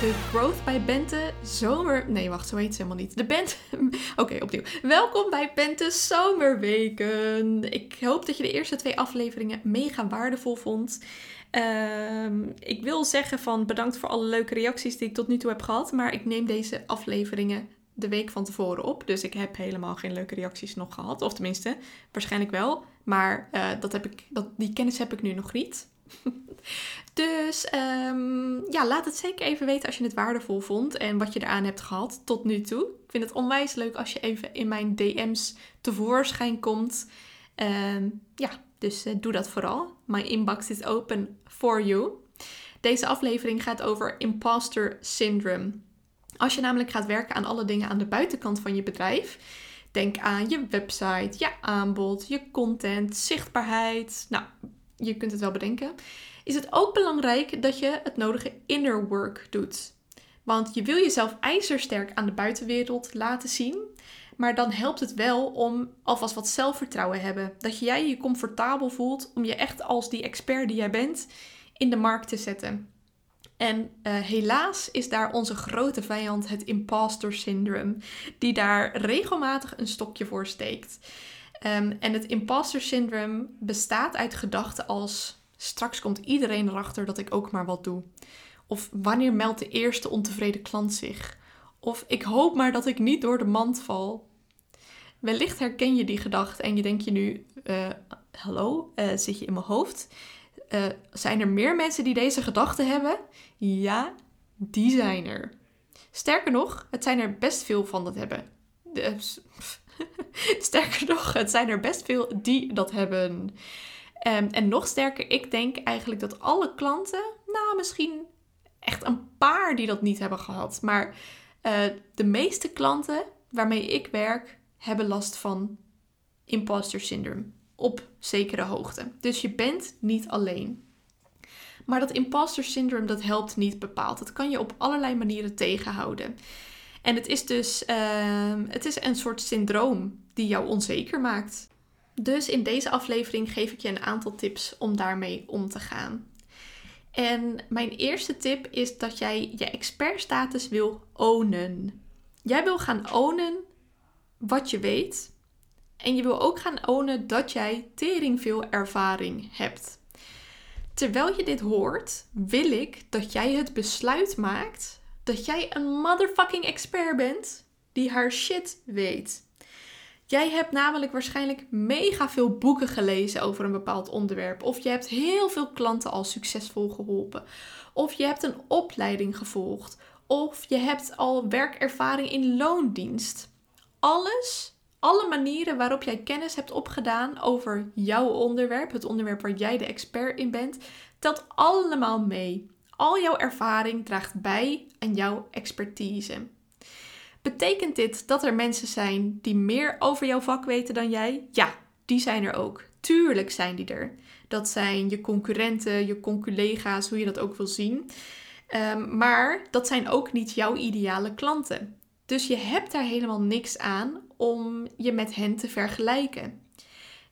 de Growth bij Bente Zomer... Nee, wacht, zo heet ze helemaal niet. De Bente... Oké, opnieuw. Welkom bij Bente Zomerweken. Ik hoop dat je de eerste twee afleveringen mega waardevol vond. Ehm, ik wil zeggen van bedankt voor alle leuke reacties die ik tot nu toe heb gehad. Maar ik neem deze afleveringen de week van tevoren op. Dus ik heb helemaal geen leuke reacties nog gehad. Of tenminste, waarschijnlijk wel. Maar uh, dat heb ik, dat, die kennis heb ik nu nog niet. dus um, ja, laat het zeker even weten als je het waardevol vond en wat je eraan hebt gehad tot nu toe. Ik vind het onwijs leuk als je even in mijn DM's tevoorschijn komt. Um, ja, dus uh, doe dat vooral. My inbox is open for you. Deze aflevering gaat over imposter syndrome. Als je namelijk gaat werken aan alle dingen aan de buitenkant van je bedrijf, denk aan je website, je aanbod, je content, zichtbaarheid. Nou, je kunt het wel bedenken. Is het ook belangrijk dat je het nodige inner work doet. Want je wil jezelf ijzersterk aan de buitenwereld laten zien. Maar dan helpt het wel om alvast wat zelfvertrouwen hebben. Dat jij je comfortabel voelt om je echt als die expert die jij bent in de markt te zetten. En uh, helaas is daar onze grote vijand, het imposter syndrome, die daar regelmatig een stokje voor steekt. Um, en het imposter syndrome bestaat uit gedachten als straks komt iedereen erachter dat ik ook maar wat doe. Of wanneer meldt de eerste ontevreden klant zich? Of ik hoop maar dat ik niet door de mand val. Wellicht herken je die gedachte en je denkt je nu: uh, hallo, uh, zit je in mijn hoofd? Uh, zijn er meer mensen die deze gedachten hebben? Ja, die zijn er. Sterker nog, het zijn er best veel van dat hebben. Sterker nog, het zijn er best veel die dat hebben. Um, en nog sterker, ik denk eigenlijk dat alle klanten, nou misschien echt een paar die dat niet hebben gehad, maar uh, de meeste klanten waarmee ik werk hebben last van imposter syndrome op zekere hoogte. Dus je bent niet alleen. Maar dat imposter syndrome dat helpt niet bepaald. Dat kan je op allerlei manieren tegenhouden. En het is dus uh, het is een soort syndroom die jou onzeker maakt. Dus in deze aflevering geef ik je een aantal tips om daarmee om te gaan. En mijn eerste tip is dat jij je expertstatus wil ownen. Jij wil gaan ownen wat je weet. En je wil ook gaan ownen dat jij tering veel ervaring hebt. Terwijl je dit hoort, wil ik dat jij het besluit maakt dat jij een motherfucking expert bent die haar shit weet. Jij hebt namelijk waarschijnlijk mega veel boeken gelezen over een bepaald onderwerp. Of je hebt heel veel klanten al succesvol geholpen. Of je hebt een opleiding gevolgd. Of je hebt al werkervaring in loondienst. Alles, alle manieren waarop jij kennis hebt opgedaan over jouw onderwerp, het onderwerp waar jij de expert in bent, telt allemaal mee. Al jouw ervaring draagt bij aan jouw expertise. Betekent dit dat er mensen zijn die meer over jouw vak weten dan jij? Ja, die zijn er ook. Tuurlijk zijn die er. Dat zijn je concurrenten, je conculega's, hoe je dat ook wil zien. Um, maar dat zijn ook niet jouw ideale klanten. Dus je hebt daar helemaal niks aan om je met hen te vergelijken.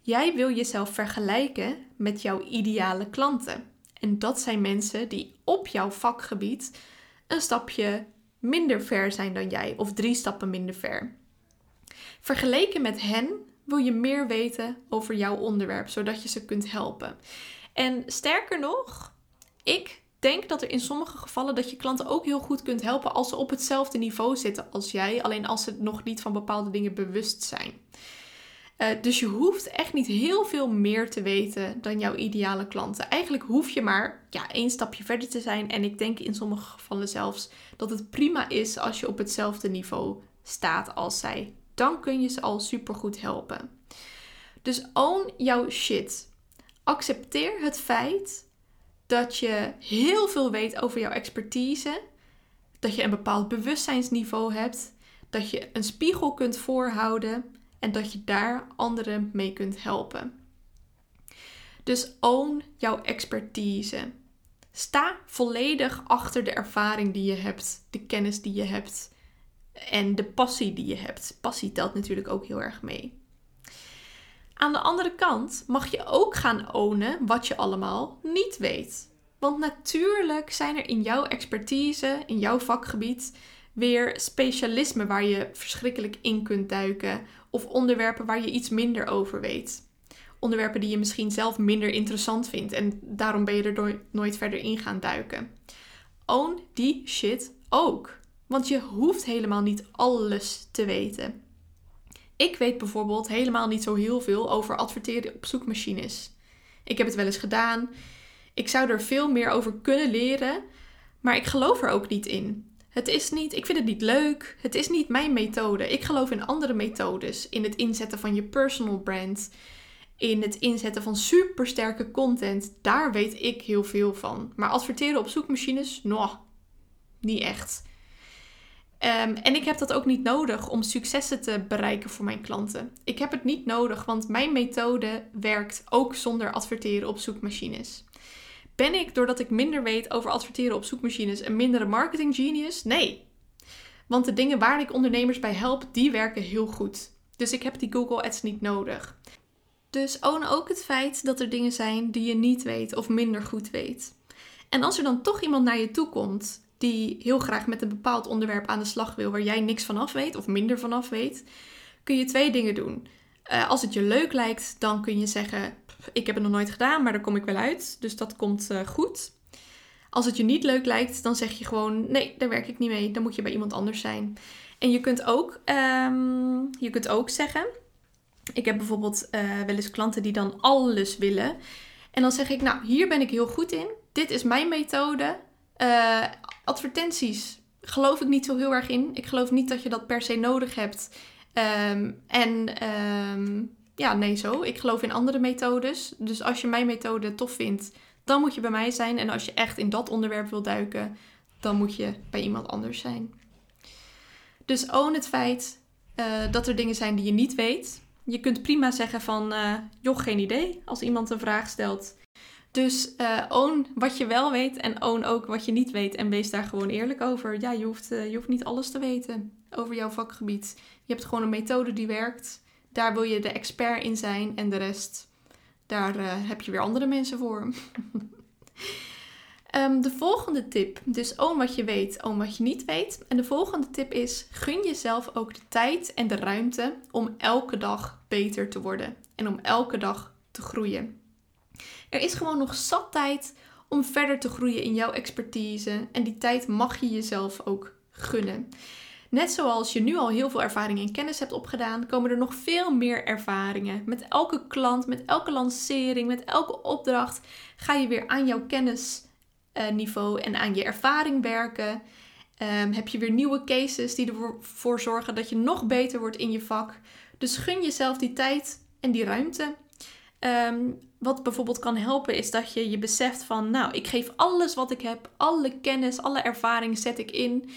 Jij wil jezelf vergelijken met jouw ideale klanten. En dat zijn mensen die op jouw vakgebied een stapje minder ver zijn dan jij, of drie stappen minder ver. Vergeleken met hen wil je meer weten over jouw onderwerp, zodat je ze kunt helpen. En sterker nog, ik denk dat er in sommige gevallen dat je klanten ook heel goed kunt helpen als ze op hetzelfde niveau zitten als jij, alleen als ze nog niet van bepaalde dingen bewust zijn. Uh, dus je hoeft echt niet heel veel meer te weten dan jouw ideale klanten. Eigenlijk hoef je maar ja, één stapje verder te zijn. En ik denk in sommige gevallen zelfs dat het prima is als je op hetzelfde niveau staat als zij. Dan kun je ze al supergoed helpen. Dus own jouw shit. Accepteer het feit dat je heel veel weet over jouw expertise. Dat je een bepaald bewustzijnsniveau hebt. Dat je een spiegel kunt voorhouden en dat je daar anderen mee kunt helpen. Dus own jouw expertise. Sta volledig achter de ervaring die je hebt, de kennis die je hebt en de passie die je hebt. Passie telt natuurlijk ook heel erg mee. Aan de andere kant mag je ook gaan ownen wat je allemaal niet weet. Want natuurlijk zijn er in jouw expertise, in jouw vakgebied, weer specialismen waar je verschrikkelijk in kunt duiken. Of onderwerpen waar je iets minder over weet. Onderwerpen die je misschien zelf minder interessant vindt en daarom ben je er nooit verder in gaan duiken. Own die shit ook. Want je hoeft helemaal niet alles te weten. Ik weet bijvoorbeeld helemaal niet zo heel veel over adverteren op zoekmachines. Ik heb het wel eens gedaan. Ik zou er veel meer over kunnen leren, maar ik geloof er ook niet in. Het is niet, ik vind het niet leuk. Het is niet mijn methode. Ik geloof in andere methodes. In het inzetten van je personal brand. In het inzetten van supersterke content. Daar weet ik heel veel van. Maar adverteren op zoekmachines, nou, niet echt. Ehm, en ik heb dat ook niet nodig om successen te bereiken voor mijn klanten. Ik heb het niet nodig, want mijn methode werkt ook zonder adverteren op zoekmachines. Ben ik, doordat ik minder weet over adverteren op zoekmachines, een mindere marketing genius? Nee. Want de dingen waar ik ondernemers bij help, die werken heel goed. Dus ik heb die Google Ads niet nodig. Dus own ook het feit dat er dingen zijn die je niet weet of minder goed weet. En als er dan toch iemand naar je toe komt die heel graag met een bepaald onderwerp aan de slag wil waar jij niks vanaf weet of minder vanaf weet, kun je twee dingen doen. Uh, als het je leuk lijkt, dan kun je zeggen: Ik heb het nog nooit gedaan, maar daar kom ik wel uit. Dus dat komt uh, goed. Als het je niet leuk lijkt, dan zeg je gewoon: Nee, daar werk ik niet mee. Dan moet je bij iemand anders zijn. En je kunt ook, um, je kunt ook zeggen: Ik heb bijvoorbeeld uh, wel eens klanten die dan alles willen. En dan zeg ik: Nou, hier ben ik heel goed in. Dit is mijn methode. advertenties geloof ik niet zo heel erg in. Ik geloof niet dat je dat per se nodig hebt. Ehm, en ehm, ja, nee, zo. Ik geloof in andere methodes. Dus als je mijn methode tof vindt, dan moet je bij mij zijn. En als je echt in dat onderwerp wil duiken, dan moet je bij iemand anders zijn. Dus own het feit uh, dat er dingen zijn die je niet weet. Je kunt prima zeggen van, uh, joh, geen idee, als iemand een vraag stelt. Dus uh, own wat je wel weet en own ook wat je niet weet. En wees daar gewoon eerlijk over. Ja, je hoeft, je hoeft niet alles te weten over jouw vakgebied. Je hebt gewoon een methode die werkt. Daar wil je de expert in zijn en de rest, daar uh, heb je weer andere mensen voor. um, de volgende tip, dus oom wat je weet, oom wat je niet weet. En de volgende tip is, gun jezelf ook de tijd en de ruimte om elke dag beter te worden. En om elke dag te groeien. Er is gewoon nog zat tijd om verder te groeien in jouw expertise. En die tijd mag je jezelf ook gunnen. Net zoals je nu al heel veel ervaring en kennis hebt opgedaan, komen er nog veel meer ervaringen. Met elke klant, met elke lancering, met elke opdracht ga je weer aan jouw kennisniveau en aan je ervaring werken. Um, heb je weer nieuwe cases die ervoor zorgen dat je nog beter wordt in je vak. Dus gun jezelf die tijd en die ruimte. Ehm, wat bijvoorbeeld kan helpen is dat je je beseft van, nou, ik geef alles wat ik heb, alle kennis, alle ervaring zet ik in.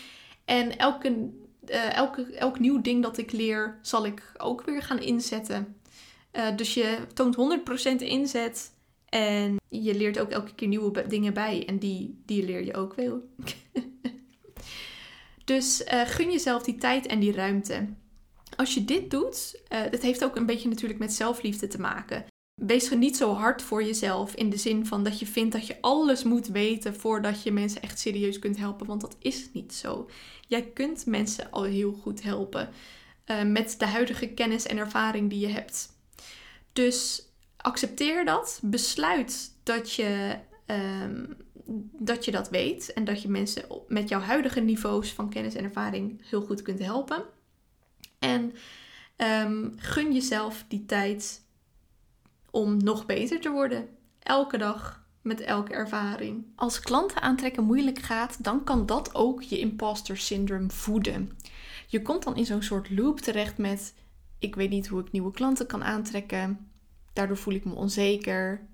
En elke uh, elk nieuw ding dat ik leer, zal ik ook weer gaan inzetten. Uh, dus je toont 100% inzet en je leert ook elke keer nieuwe dingen bij. En die, die leer je ook wel. dus uh, gun jezelf die tijd en die ruimte. Als je dit doet, dat heeft ook een beetje natuurlijk met zelfliefde te maken. Wees er niet zo hard voor jezelf in de zin van dat je vindt dat je alles moet weten voordat je mensen echt serieus kunt helpen, want dat is niet zo. Jij kunt mensen al heel goed helpen uh, met de huidige kennis en ervaring die je hebt. Dus accepteer dat, besluit dat je, um, dat je dat weet en dat je mensen met jouw huidige niveaus van kennis en ervaring heel goed kunt helpen. En um, gun jezelf die tijd om nog beter te worden. Elke dag met elke ervaring. Als klanten aantrekken moeilijk gaat, dan kan dat ook je imposter syndrome voeden. Je komt dan in zo'n soort loop terecht met: ik weet niet hoe ik nieuwe klanten kan aantrekken. Daardoor voel ik me onzeker.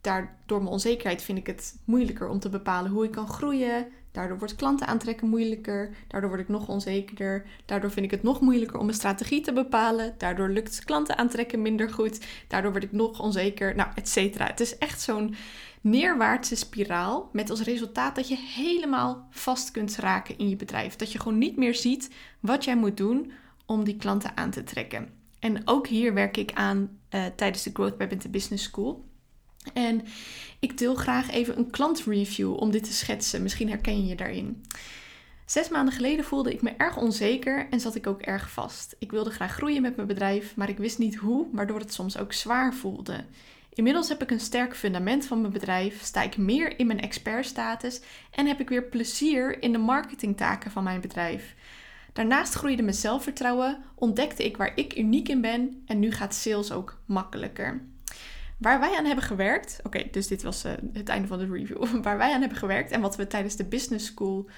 Daardoor mijn onzekerheid vind ik het moeilijker om te bepalen hoe ik kan groeien. Daardoor wordt klanten aantrekken moeilijker. Daardoor word ik nog onzekerder. Daardoor vind ik het nog moeilijker om een strategie te bepalen. Daardoor lukt klanten aantrekken minder goed. Daardoor word ik nog onzeker. Nou, et cetera. Het is echt zo'n neerwaartse spiraal. Met als resultaat dat je helemaal vast kunt raken in je bedrijf. Dat je gewoon niet meer ziet wat jij moet doen om die klanten aan te trekken. En ook hier werk ik aan uh, tijdens de Growth by Bente Business School. En ik deel graag even een klantreview om dit te schetsen. Misschien herken je je daarin. Zes maanden geleden voelde ik me erg onzeker en zat ik ook erg vast. Ik wilde graag groeien met mijn bedrijf, maar ik wist niet hoe, waardoor het soms ook zwaar voelde. Inmiddels heb ik een sterk fundament van mijn bedrijf, sta ik meer in mijn expertstatus en heb ik weer plezier in de marketingtaken van mijn bedrijf. Daarnaast groeide mijn zelfvertrouwen, ontdekte ik waar ik uniek in ben en nu gaat sales ook makkelijker. Waar wij aan hebben gewerkt, oké, dus dit was uh, het einde van de review. Waar wij aan hebben gewerkt en wat we tijdens de business school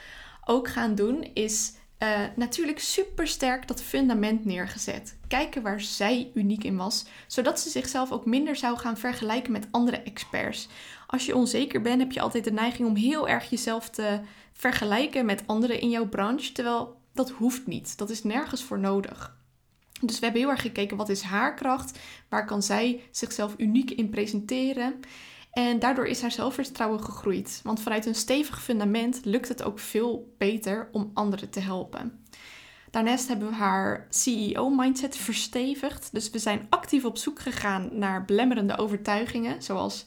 ook gaan doen, is uh, natuurlijk super sterk dat fundament neergezet. Kijken waar zij uniek in was, zodat ze zichzelf ook minder zou gaan vergelijken met andere experts. Als je onzeker bent, heb je altijd de neiging om heel erg jezelf te vergelijken met anderen in jouw branche, terwijl dat hoeft niet. Dat is nergens voor nodig. Dus we hebben heel erg gekeken wat is haar kracht, waar kan zij zichzelf uniek in presenteren. En daardoor is haar zelfvertrouwen gegroeid. Want vanuit een stevig fundament lukt het ook veel beter om anderen te helpen. Daarnaast hebben we haar CEO-mindset verstevigd. Dus we zijn actief op zoek gegaan naar belemmerende overtuigingen. Zoals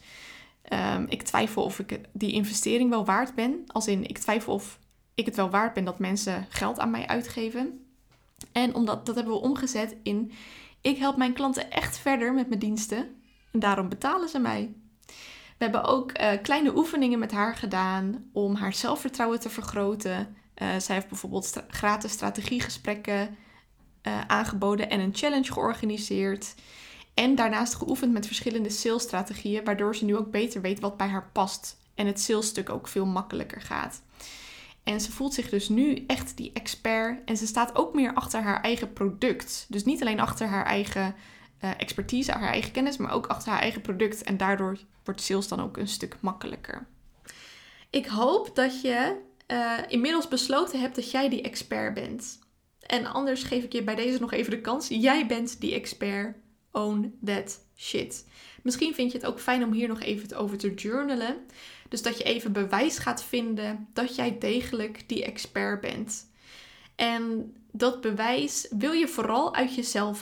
um, ik twijfel of ik die investering wel waard ben. Als in ik twijfel of ik het wel waard ben dat mensen geld aan mij uitgeven. En omdat dat hebben we omgezet in ik help mijn klanten echt verder met mijn diensten en daarom betalen ze mij. We hebben ook uh, kleine oefeningen met haar gedaan om haar zelfvertrouwen te vergroten. Uh, zij heeft bijvoorbeeld gratis strategiegesprekken uh, aangeboden en een challenge georganiseerd. En daarnaast geoefend met verschillende salesstrategieën, waardoor ze nu ook beter weet wat bij haar past. En het salesstuk ook veel makkelijker gaat. En ze voelt zich dus nu echt die expert. En ze staat ook meer achter haar eigen product. Dus niet alleen achter haar eigen uh, expertise, haar eigen kennis, maar ook achter haar eigen product. En daardoor wordt sales dan ook een stuk makkelijker. Ik hoop dat je uh, inmiddels besloten hebt dat jij die expert bent. En anders geef ik je bij deze nog even de kans. Jij bent die expert. Own that shit. Misschien vind je het ook fijn om hier nog even over te journalen. Dus dat je even bewijs gaat vinden dat jij degelijk die expert bent. En dat bewijs wil je vooral uit jezelf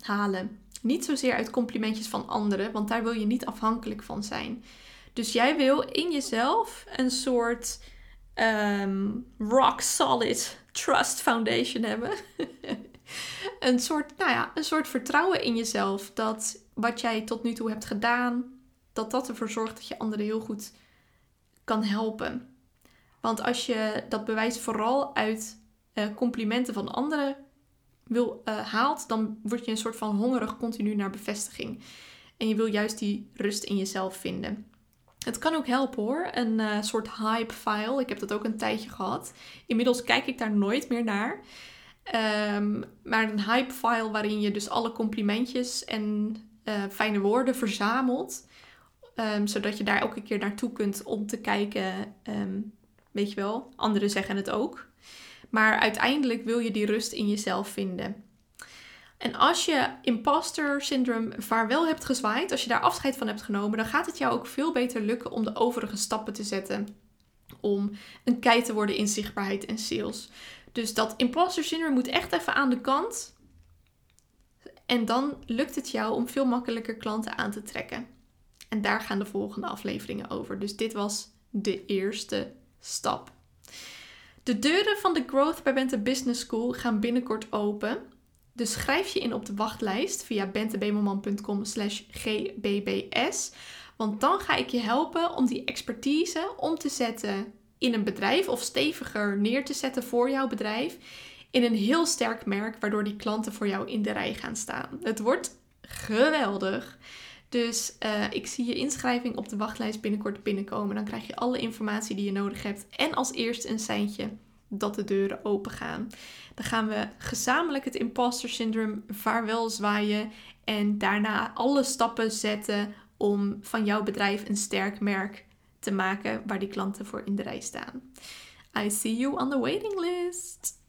halen. Niet zozeer uit complimentjes van anderen, want daar wil je niet afhankelijk van zijn. Dus jij wil in jezelf een soort um, rock solid trust foundation hebben. een, soort, nou ja, een soort vertrouwen in jezelf dat wat jij tot nu toe hebt gedaan, dat dat ervoor zorgt dat je anderen heel goed kan helpen. Want als je dat bewijs vooral uit uh, complimenten van anderen wil, uh, haalt, dan word je een soort van hongerig continu naar bevestiging. En je wil juist die rust in jezelf vinden. Het kan ook helpen hoor, een uh, soort hype file. Ik heb dat ook een tijdje gehad. Inmiddels kijk ik daar nooit meer naar. Um, maar een hype file waarin je dus alle complimentjes en fijne woorden verzamelt. Um, zodat je daar elke keer naartoe kunt om te kijken. Um, weet je wel, anderen zeggen het ook. Maar uiteindelijk wil je die rust in jezelf vinden. En als je imposter syndroom vaarwel hebt gezwaaid, als je daar afscheid van hebt genomen, dan gaat het jou ook veel beter lukken om de overige stappen te zetten. Om een kei te worden in zichtbaarheid en sales. Dus dat imposter syndroom moet echt even aan de kant. En dan lukt het jou om veel makkelijker klanten aan te trekken. En daar gaan de volgende afleveringen over. Dus dit was de eerste stap. De deuren van de Growth by Bente Business School gaan binnenkort open. Dus schrijf je in op de wachtlijst via bentebemelman.com slash gbbs. Want dan ga ik je helpen om die expertise om te zetten in een bedrijf of steviger neer te zetten voor jouw bedrijf. In een heel sterk merk, waardoor die klanten voor jou in de rij gaan staan. Het wordt geweldig. Dus uh, ik zie je inschrijving op de wachtlijst binnenkort binnenkomen. Dan krijg je alle informatie die je nodig hebt. En als eerste een seintje dat de deuren open gaan. Dan gaan we gezamenlijk het imposter syndroom vaarwel zwaaien. En daarna alle stappen zetten om van jouw bedrijf een sterk merk te maken waar die klanten voor in de rij staan. I see you on the waiting list.